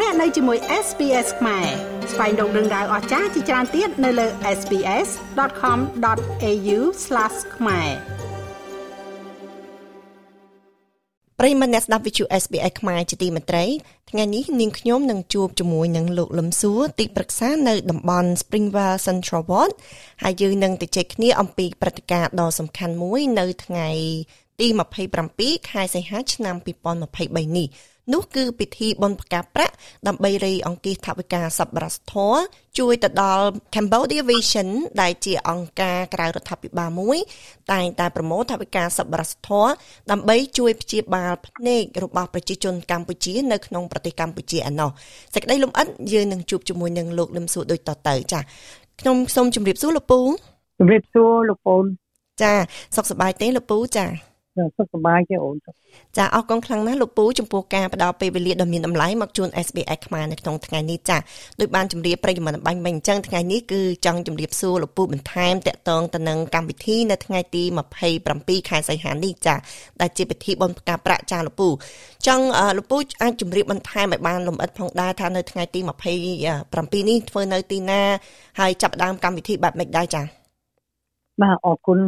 លោកអ្នកនៅជាមួយ SPS ខ្មែរស្វែងរកដឹងដៅអស្ចារ្យជាច្រើនទៀតនៅលើ SPS.com.au/ ខ្មែរប្រិមមអ្នកស្ដាប់វិទ្យុ SBS ខ្មែរជាទីមេត្រីថ្ងៃនេះនាងខ្ញុំនឹងជួបជាមួយនឹងលោកលឹមសួរទីប្រឹក្សានៅតំបន់ Springvale Central Ward ហើយយើងនឹងទៅជែកគ្នាអំពីព្រឹត្តិការណ៍ដ៏សំខាន់មួយនៅថ្ងៃទី27ខែសីហាឆ្នាំ2023នេះ នោះគឺពិធីបុណ្យផ្កាប្រាក់ដើម្បីរៃអង្គាសថវិកាសប្បុរសធម៌ជួយទៅដល់ Cambodia Vision ដែលជាអង្គការក្រៅរដ្ឋាភិបាលមួយ តែងតែប្រមូលថវិកាសប្បុរសធម៌ដើម្បីជួយព្យាបាលភ្នែករបស់ប្រជាជនកម្ពុជានៅក្នុងប្រទេសកម្ពុជាឯណោះសេចក្តីលំអិតយើងនឹងជួបជាមួយនឹងលោកលឹមសួរដូចតទៅចាខ្ញុំសូមជម្រាបសួរលោកពូជម្រាបសួរលោកពូនចាសុខសប្បាយទេលោកពូចា សុខសប្បាយទេអូនចាអរគុណខ្លាំងណាស់លោកពូចំពោះការផ្ដល់ពេលវេលាដ៏មានតម្លៃមកជូន SBS ខ្មែរនៅក្នុងថ្ងៃនេះចាដោយបានជម្រាបប្រិយមិត្តបាញ់មិញអញ្ចឹងថ្ងៃនេះគឺចង់ជម្រាបសួរលោកពូបន្ថែមតកតងទៅនឹងកម្មវិធីនៅថ្ងៃទី27ខែសីហានេះចាដែលជាពិធីបុណ្យផ្កាប្រាក់ចាលោកពូចង់លោកពូអាចជម្រាបបន្ថែមឲ្យបានលម្អិតផងដែរថានៅថ្ងៃទី27នេះធ្វើនៅទីណាហើយចាប់ផ្ដើមកម្មវិធីបែបម៉េចដែរចាបាទអរគុណ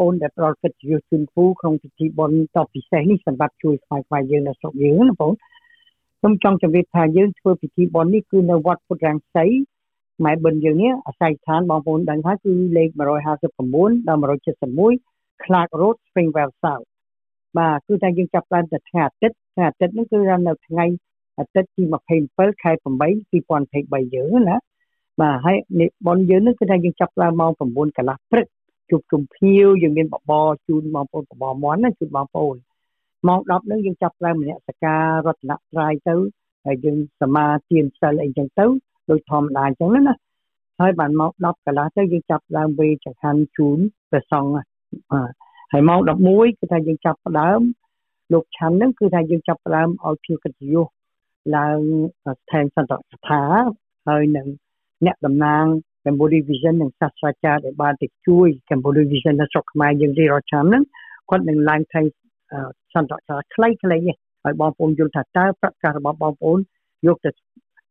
អូនដែលផ្ដល់កិត្តិយសជូនគ្រូក្នុងពិធីបុណ្យតពិសេសនេះសម្រាប់ជួយស្វែងស្វែងយើងនៅស្រុកយើងណាបងខ្ញុំចង់ជម្រាបថាយើងធ្វើពិធីបុណ្យនេះគឺនៅវត្តពុទ្ធរាំងសីម៉ែបិណ្ឌយើងនេះអាស័យដ្ឋានបងប្អូនដឹងថាគឺលេខ159ដល់171 Clark Road Springvale South បាទគឺថាយើងចាប់ផ្ដើមតែថ្ងៃអាទិត្យថ្ងៃអាទិត្យនេះគឺនៅថ្ងៃអាទិត្យទី27ខែ8 2023យើងណាបាទហើយបុណ្យយើងនេះគឺថាយើងចាប់ផ្ដើមម៉ោង9កន្លះព្រឹក ជួបជុំភ្ញៀវយើងមានបបរជូនបងប្អូនបបរមន់ណាជូនបងប្អូនម៉ោង10ហ្នឹងយើងចាប់ផ្ដើមមនសការរតនត្រ័យទៅហើយយើងសមាទានសិលអីចឹងទៅដូចធម្មតាអញ្ចឹងណាហើយបានម៉ោង10កន្លះទៅយើងចាប់ផ្ដើមវេចង្ហាន់ជូនព្រះសង្ឃហើយម៉ោង11គឺថាយើងចាប់ផ្ដើមលោកឆាន់ហ្នឹងគឺថាយើងចាប់ផ្ដើមឲ្យភ្ញៀវកិត្តិយសឡើងស្ថានសន្តិស្ថាហើយនឹងអ្នកតំណាង Cambodia Vision និងសាស្ត្រាចារ្យដែលបានទៅជួយ Cambodia Vision នៅស្រុកខ្មែរយើងរៀបរាល់ឆ្នាំហ្នឹងគាត់នឹងឡើងថៃសន្តិសាខ្លីៗនេះឲ្យបងប្អូនយល់ថាតើប្រកាសរបស់បងប្អូនយកទៅ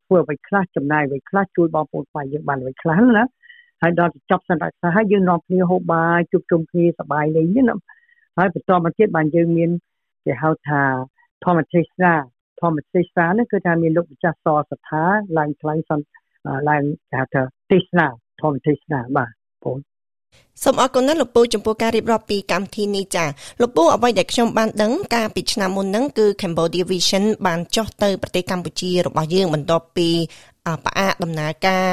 ធ្វើអ្វីខ្លះចំណាយអ្វីខ្លះជួយបងប្អូនខ្មែរយើងបានអ្វីខ្លះណាហើយដល់ចប់សន្តិសាហើយយើងនាំគ្នាហូបបាយជួបជុំគ្នាសប្បាយលេងណាហើយបន្តមកទៀតបានយើងមានគេហៅថាធម្មទេសនាធម្មទេសនានេះគឺថាមានលោកម្ចាស់សសថាឡើងថ្លៃសន្តិឡើងគេហៅថា ទេសនាធម្មទេសនាបាទបង សូមអរគុណណាស់លោកពូចំពោះការរៀបរាប់ពីកម្មវិធីនេះចាលោកពូអ្វីដែលខ្ញុំបានដឹងកាលពីឆ្នាំមុនហ្នឹងគឺ Cambodia Vision បានចុះទៅប្រទេសកម្ពុជារបស់យើងបន្ទាប់ពីផ្អាកដំណើរការ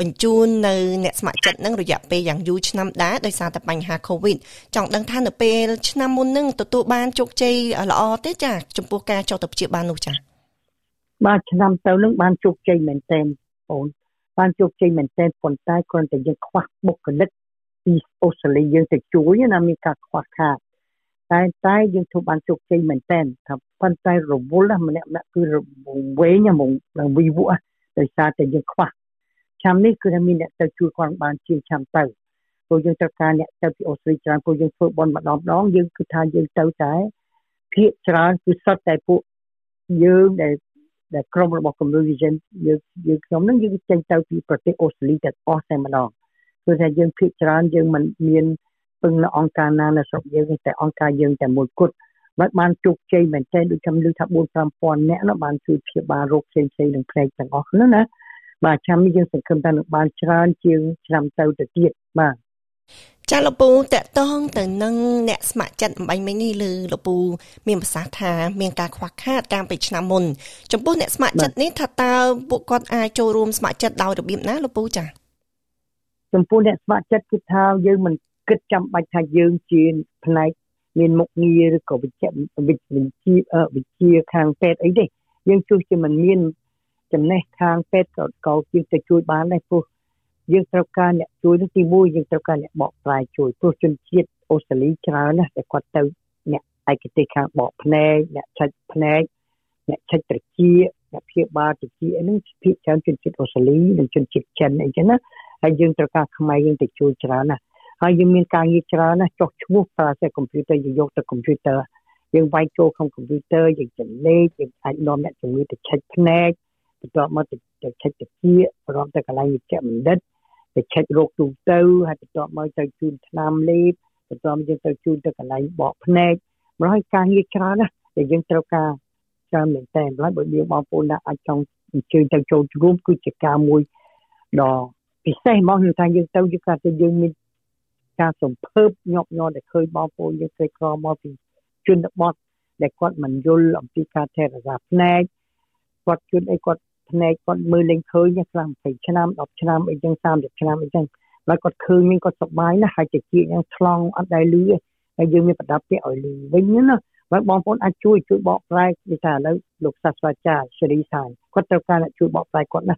បញ្ជូននៅអ្នកស្ម័គ្រចិត្តនឹងរយៈពេលយ៉ាងយូរឆ្នាំដែរដោយសារតែបញ្ហា Covid ចង់ដឹងថានៅពេលឆ្នាំមុននឹងទទួលបានជោគជ័យល្អទេចាចំពោះការចុះទៅព្យាបាលនោះចាបាទឆ្នាំទៅនឹងបានជោគជ័យមែនទែនបង បានជោគជ័យមែនទែនប៉ុន្តែគ្រាន់តែយើងខ្វះបុគ្គលិកពីអូស្ត្រាលីយើងទៅជួយណាមានការខ្វះខាតតែតែយើងធ្វើបានជោគជ័យមែនទែនថាប៉ុន្តែរវល់ម្នាក់ម្នាក់គឺវែងហ្មងវិវៈដោយសារតែយើងខ្វះឆ្នាំនេះគឺថាមានអ្នកទៅជួយគាត់បានជាងឆ្នាំទៅព្រោះយើងត្រូវការអ្នកទៅពីអូស្ត្រាលីច្រើនព្រោះយើងធ្វើបនម្ដងម្ដងយើងគឺថាយើងទៅតែភាកច្រើនគឺសុទ្ធតែពួកយើងដែល ដែលក្រុមរបស់ Communication យើងយើងខ្ញុំនឹងយើងចេញទៅពីប្រទេសអូស្ត្រាលីទាំងអស់តែម្ដងគឺថាយើងភាគច្រើនយើងមិនមានពឹងនៅអង្គការណានៅស្រុកយើងតែអង្គការយើងតែមួយគត់បានបានជោគជ័យមែនទែនដូចខ្ញុំលើថា4 5000នាក់នោះបានជួយព្យាបាលរោគផ្សេងផ្សេងនឹងផ្នែកទាំងអស់នោះណាបាទឆ្នាំនេះយើងសង្ឃឹមថានឹងបានច្រើនជាងឆ្នាំទៅទៅទៀតបាទ ចាលោកពូតកតងទៅនឹងអ្នកស្ម័គ្រចិត្តអំបញ្ញមិញនេះលើលោកពូមានប្រសាសន៍ថាមានការខ្វះខាតកាលពីឆ្នាំមុនចំពោះអ្នកស្ម័គ្រចិត្តនេះថាតើពួកគាត់អាចចូលរួមស្ម័គ្រចិត្តដោយរបៀបណាលោកពូចាចំពោះអ្នកស្ម័គ្រចិត្តគឺថាយើងមិនគិតចាំបាច់ថាយើងជាផ្នែកមានមុខងារឬក៏វិជ្ជាវិជ្ជាវិជ្ជាខាងពេទ្យអីទេយើងជួសជាមិនមានចំណេះខាងពេទ្យក៏ក៏ជាទៅជួយបានដែរព្រោះ យើងត្រូវការអ្នកជួយនោះទី1យើងត្រូវការអ្នកបកស្រាយជួយព្រោះជនជាតិអូស្ត្រាលីច្រើនណាស់តែគាត់ទៅអ្នកឯកទេសខាងបកភ្នែកអ្នកឆិចភ្នែកអ្នកឆិចត្រចៀកអ្នកព្យាបាលត្រចៀកអីហ្នឹងភាគច្រើនជនជាតិអូស្ត្រាលីនិងជនជាតិចិនអីចឹងណាហើយយើងត្រូវការខ្មែរយើងទៅជួយច្រើនណាស់ហើយយើងមានការងារច្រើនណាស់ចុះឈ្មោះប្រើតែកុំព្យូទ័រយើងយកទៅកុំព្យូទ័រយើងវាយចូលក្នុងកុំព្យូទ័រយើងចលេខយើងអាចនាំអ្នកជំងឺទៅឆែកភ្នែកទៅបន្ទាប់មកទៅឆែកតិចព្រមទៅកន្លែងវិជ្ជបណ្ឌិត ទៅឆែករោគទូទៅហើយបន្ទាប់មកទៅជូនថ្នាំលេបបន្ទាប់យើងទៅជូនទៅកន្លែងបកភ្នែកម្ល៉េះការងារច្រើនណាស់ដែលយើងត្រូវការច្រើនមែនតើម្ល៉េះបើយើងបងប្អូនណាអាចចង់អញ្ជើញទៅចូលរួមគឺជាការមួយដ៏ពិសេសមកខ្ញុំថាយើងទៅយើងគាត់ទៅយើងមានការសំភើបញាប់ញ័រដែលឃើញបងប្អូនយើងស្រីក្រមកពីជនបទដែលគាត់មិនយល់អំពីការថែរក្សាភ្នែកគាត់ជួនអីគាត់ ភ្នែកគាត់មើលលេងឃើញខ្លះ20ឆ្នាំ10ឆ្នាំអីចឹង30ឆ្នាំអីចឹងហើយគាត់ឃើញមានគាត់សប្បាយណាស់ហើយតិចយ៉ាងថ្លង់អត់ដែលលឺទេហើយយើងមានប្រដាប់ពាក្យឲ្យលឺវិញណាហើយបងប្អូនអាចជួយជួយបកប្រែគេថាឥឡូវលោកសាស្ត្រាចារ្យសេរីសានគាត់ត្រូវការអ្នកជួយបកប្រែគាត់ណា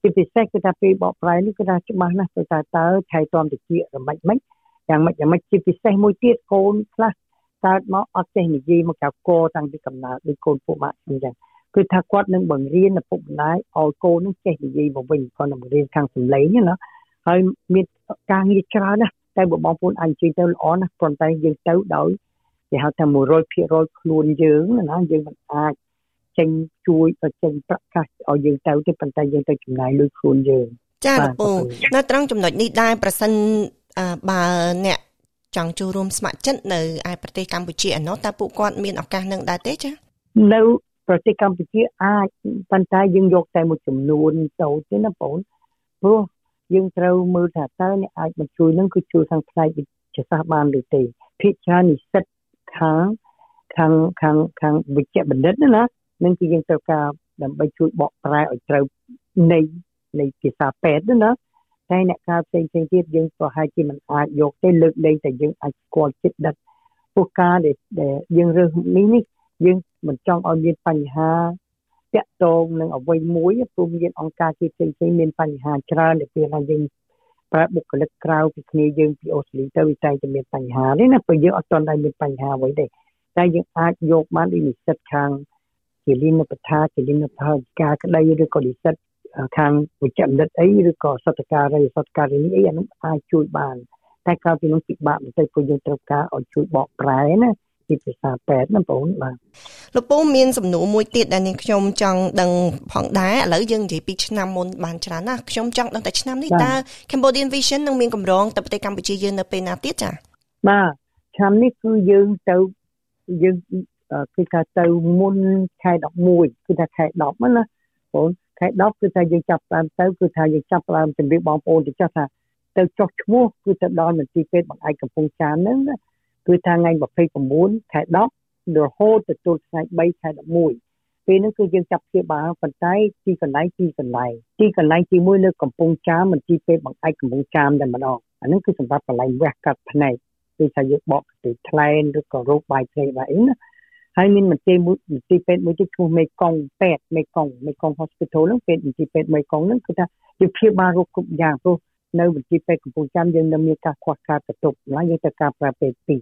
ជាពិសេសគឺថាពេលបកប្រែនេះគឺថាច្បាស់ណាស់ទៅថាតើថៃតំតិចរមិចមិនយ៉ាងម៉េចយ៉ាងម៉េចជាពិសេសមួយទៀតកូនខ្លះកើតមកអត់ចេះនិយាយមកកៅកតាំងពីកំណើតដូចកូនពួកម៉ាក់អញ្ចឹង គឺថាគាត់នឹងបង្រៀនឪពុកម្ដាយឲ្យកូននឹងចេះនិយាយមកវិញគាត់នឹងបង្រៀនខាងសម្លេងណាហើយមានការងារច្រើនណាស់តែបងប្អូនអាចជិះទៅល្អណាស់ប៉ុន្តែយើងទៅដោយគេហៅថា100%ខ្លួនយើងណាយើងមិនអាចចេញជួយទៅចេញប្រកាសឲ្យយើងទៅទេប៉ុន្តែយើងទៅចំណាយលុយខ្លួនយើងចាលោកពូនៅត្រង់ចំណុចនេះដែរប្រសិនបើអ្នកចង់ចូលរួមស្ម័គ្រចិត្តនៅឯប្រទេសកម្ពុជាឯណោះតើពួកគាត់មានឱកាសនឹងដែរទេចានៅ ប្រទេសកម្ពុជាអាចប៉ុន្តែយើងយកតែមួយចំនួនទៅទេណាបងព្រោះយើងត្រូវមើលថាតើអ្នកអាចមកជួយនឹងគឺជួយខាងផ្នែកវិទ្យាសាស្ត្របានឬទេភាគច្រើននិស្សិតខាងខាងខាងខាងវិជ្ជបណ្ឌិតណានឹងគឺយើងត្រូវការដើម្បីជួយបកប្រែឲ្យត្រូវនៃនៃភាសាពេទ្យណាតែអ្នកការផ្សេងផ្សេងទៀតយើងក៏ហាក់ជាមិនអាចយកទេលើកលែងតែយើងអាចស្គាល់ចិត្តដិតពួកការដែលយើងរើសនេះនេះ យើងមិនចង់ឲ្យមានបញ្ហាតាក់ទងនឹងអ្វីមួយព្រោះមានអង្គការជាផ្សេងផ្សេងមានបញ្ហាច្រើនដែលពេលណាយើងប្រើបុគ្គលិកក្រៅពីគ្នាយើងពីអូស្ត្រាលីទៅវាតែតែមានបញ្ហានេះណាព្រោះយើងអត់ទាន់ដែលមានបញ្ហាអ្វីទេតែយើងអាចយកបានដូចនិស្សិតខាងជាលិនបថាជាលិនបថាការក្តីឬក៏និស្សិតខាងវិជ្ជបណ្ឌិតអីឬក៏សតការីសតការីអីអានោះអាចជួយបានតែក្រៅពីនោះពិបាកបន្តិចព្រោះយើងត្រូវការឲ្យជួយបកប្រែណា ជាភាសាពេទ្យណាបងបាទលោកពូមានសំណួរមួយទៀតដែលនាងខ្ញុំចង់ដឹងផងដែរឥឡូវយើងនិយាយពីឆ្នាំមុនបានច្រើនណាស់ខ្ញុំចង់ដឹងតែឆ្នាំនេះតើ Cambodian Vision នឹងមានកម្រងទៅប្រទេសកម្ពុជាយើងនៅពេលណាទៀតចា៎បាទឆ្នាំនេះគឺយើងទៅយើងគឺថាទៅមុនខែ11គឺថាខែ10ណាបងខែ10គឺថាយើងចាប់ផ្ដើមទៅគឺថាយើងចាប់ផ្ដើមជម្រាបបងប្អូនទៅចាស់ថាទៅចុះឈ្មោះគឺទៅដល់មន្ទីរពេទ្យបង្អែកកំពង់ចាមហ្នឹង គឺថាថ្ងៃ29ខែ10រហូតទទួលថ្ងៃ3ខែ11ពេលហ្នឹងគឺយើងចាប់ព្យាបាលប៉ុន្តែទីកន្លែងទីកន្លែងទីកន្លែងទី1នៅកំពង់ចាមមន្ទីរពេទ្យបង្អែកកំពង់ចាមតែម្ដងអាហ្នឹងគឺសម្រាប់កន្លែងវះកាត់ភ្នែកគឺថាយើងបកទៅថ្លែនឬក៏រោគបាយផ្សេងបាទអីណាហើយមានមន្ទីរមួយមន្ទីរពេទ្យមួយទៀតឈ្មោះមេកុងពេទ្យមេកុងមេកុង Hospital ហ្នឹងពេទ្យមន្ទីរពេទ្យមេកុងហ្នឹងគឺថាយើងព្យាបាលរោគគ្រប់យ៉ាងព្រោះនៅមន្ទីរពេទ្យកំពង់ចាមយើងនៅមានការខ្វះខាតបន្ទប់ឡើយយើងត្រូវការប្រើពេទ្យពីរ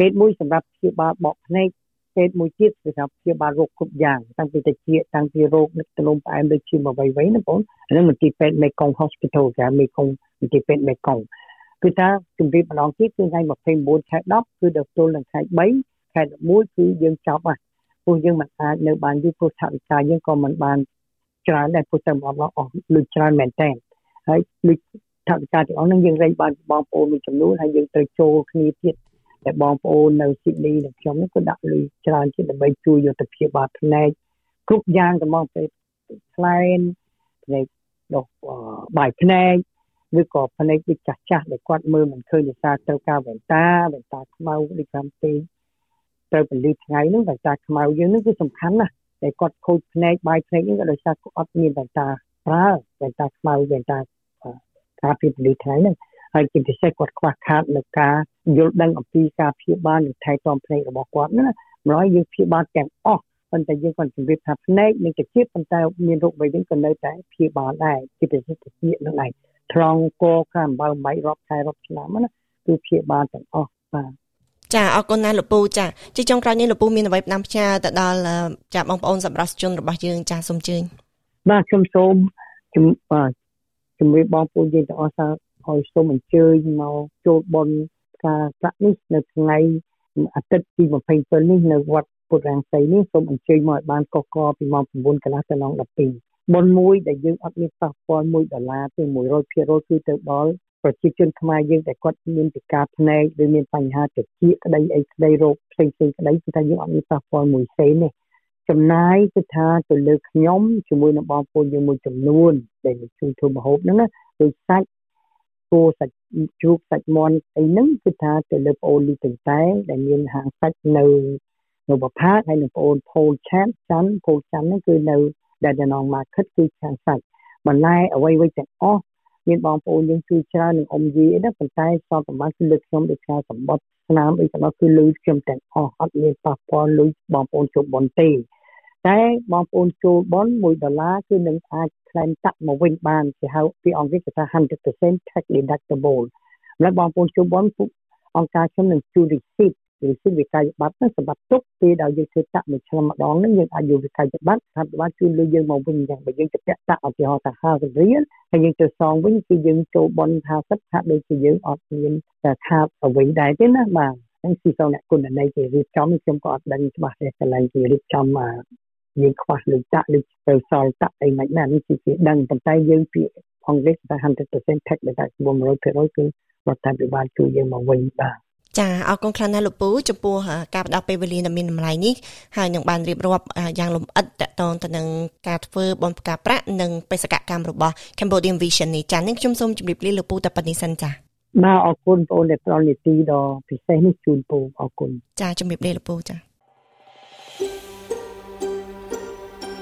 ពេទ្យមួយសម្រាប់ព្យាបាលបកភ្នែកពេទ្យមួយទៀតសម្រាប់ព្យាបាលរោគគ្រប់យ៉ាងតាំងពីតិចតាំងពីរោគនឹកទលំផ្អែមដូចជាអ្វីៗណាបងអានេះមន្ទីរពេទ្យមេកុង Hospital គេមេកុងមន្ទីរពេទ្យមេកុងគឺថាជំរាបម្ដងទៀតគឺថ្ងៃ29ខែ10គឺដល់ទល់នឹងថ្ងៃ3ខែ11គឺយើងចប់ហើយព្រោះយើងមិនអាចនៅបានយូរព្រោះថវិកាយើងក៏មិនបានច្រើនដែរព្រោះតែបងអស់លុយច្រើនមែនតើហើយលុយថវិកាទាំងអស់ហ្នឹងយើងរែងបានបងប្អូនមួយចំនួនហើយយើងត្រូវចូលគ្នាទៀត តែបងប្អូននៅស៊ីដនីនិងខ្ញុំនេះក៏ដាក់លុយច្រើនជាដើម្បីជួយយកទៅព្យាបាលផ្នែកគ្រប់យ៉ាងទៅមកទៅផ្លែនផ្នែកដោះបាយផ្នែកឬក៏ផ្នែកដូចចាស់ចាស់ដែលគាត់មើលមិនឃើញដោយសារត្រូវការវ៉ែនតាវ៉ែនតាខ្មៅដូចខាងពេកត្រូវពលីថ្ងៃហ្នឹងវ៉ែនតាខ្មៅយើងហ្នឹងគឺសំខាន់ណាស់តែគាត់ខូចភ្នែកបាយភ្នែកហ្នឹងក៏ដោយសារគាត់អត់មានវ៉ែនតាប្រើវ៉ែនតាខ្មៅវ៉ែនតាការពីពលីថ្ងៃហ្នឹង ហើយជាពិសេសគាត់ខ្វះខាតនៅការយល់ដឹងអំពីការព្យាបាលនិងថែទាំភ្នែករបស់គាត់ណាម្ល៉េះយើងព្យាបាលទាំងអស់ប៉ុន្តែយើងគាត់ជម្រាបថាភ្នែកនិងកាជាតិប៉ុន្តែមានរោគអ្វីវិញក៏នៅតែព្យាបាលដែរជាពិសេសកាជាតិនឹងដែរត្រង់កខាំបើមិនរាប់ខែរាប់ឆ្នាំណាគឺព្យាបាលទាំងអស់បាទចាអរគុណណាស់លោកពូចាជាចុងក្រោយនេះលោកពូមានអ្វីផ្ដាំផ្ញើទៅដល់ចាបងប្អូនសម្រាប់ជនរបស់យើងចាសូមជើញបាទខ្ញុំសូមជំបាទជំរាបបងប្អូនយើងទាំងអស់ ថាឲ្យសូមអញ្ជើញមកចូលបន់ការប្រាក់នេះនៅថ្ងៃអាទិត្យទី27នេះនៅវត្តពុទ្ធរាំងសីនេះសូមអញ្ជើញមកឲ្យបានកកកពីម៉ោង9កន្លះដល់ម៉ោង12បុណ្យមួយដែលយើងអត់មានប៉ះពាល់1ដុល្លារទេ100%គឺទៅដល់ប្រជាជនខ្មែរយើងតែគាត់មានពិការភ្នែកឬមានបញ្ហាតិចក្តីអីក្តីរោគផ្សេងៗក្តីគឺថាយើងអត់មានប៉ះពាល់មួយសេនទេចំណាយគឺថាទៅលើខ្ញុំជាមួយនឹងបងប្អូនយើងមួយចំនួនដែលជួយធ្វើម្ហូបហ្នឹងណាដូចសាច់ គោសាច់ជ្រូកសាច់មាន់អីហ្នឹងគឺថាទៅលើប្អូនលីទាំងតែដែលមានហាងសាច់នៅនៅបផាតហើយនឹងប្អូនផូលឆានច័ន្ទផូលច័ន្ទហ្នឹងគឺនៅដែលដនងមកខិតគឺខាងសាច់បន្លែអ្វីៗទាំងអស់មានបងប្អូនយើងជួយច្រើននឹងអ៊ំយីអីណាប៉ុន្តែសពប្រមាណគឺលើកខ្ញុំដូចថាសម្បត្តិស្នាមអីទាំងអស់គឺលុយខ្ញុំទាំងអស់អត់មានប៉ះពាល់លុយបងប្អូនជប់បនទេ តែបងប្អូនចូលបន1ដុល្លារគឺនឹងអាច claim តាក់មកវិញបានគេហៅពីអង់គ្លេសគេថា100% tax deductible ហើយបងប្អូនចូលបនអង្គការខ្ញុំនឹងជួយ receipt ឬសិវិកាយប័ត្រហ្នឹងសម្រាប់ទុកពេលដែលយើងធ្វើតាក់មួយឆ្នាំម្ដងហ្នឹងយើងអាចយកវិកាយប័ត្រថាបានជួយលុយយើងមកវិញអញ្ចឹងបើយើងទៅពាក់តាក់ឧទាហរណ៍ថា50រៀលហើយយើងទៅសងវិញគឺយើងចូលបន50ថាដូចជាយើងអត់មានខាតអ្វីដែរទេណាបាទហ្នឹងគឺសូមអ្នកគុណន័យគេរៀបចំខ្ញុំក៏អត់ដឹងច្បាស់ទេកន្លែងគេរៀបចំមក យើងខ្វះលុយតាក់ឬទៅសល់តាក់អីមិនណានេះគឺគេដឹងប៉ុន្តែយើងពីអង់គ្លេសថា100% tax ដែលតែ100%គឺរដ្ឋាភិបាលជួយយើងមកវិញបាទចាអរគុណខ្លាំងណាស់លោកពូចំពោះការផ្ដល់ពេលវេលាដ៏មានតម្លៃនេះហើយនឹងបានរៀបរាប់យ៉ាងលម្អិតតកតងទៅនឹងការធ្វើបនផ្កាប្រាក់និងបេសកកម្មរបស់ Cambodian Vision នេះចានេះខ្ញុំសូមជម្រាបលាលោកពូតែប៉ុណ្្នេះសិនចាបាទអរគុណបងប្អូនដែលផ្ដល់នីតិដ៏ពិសេសនេះជូនពូអរគុណចាជម្រាបលាលោកពូចា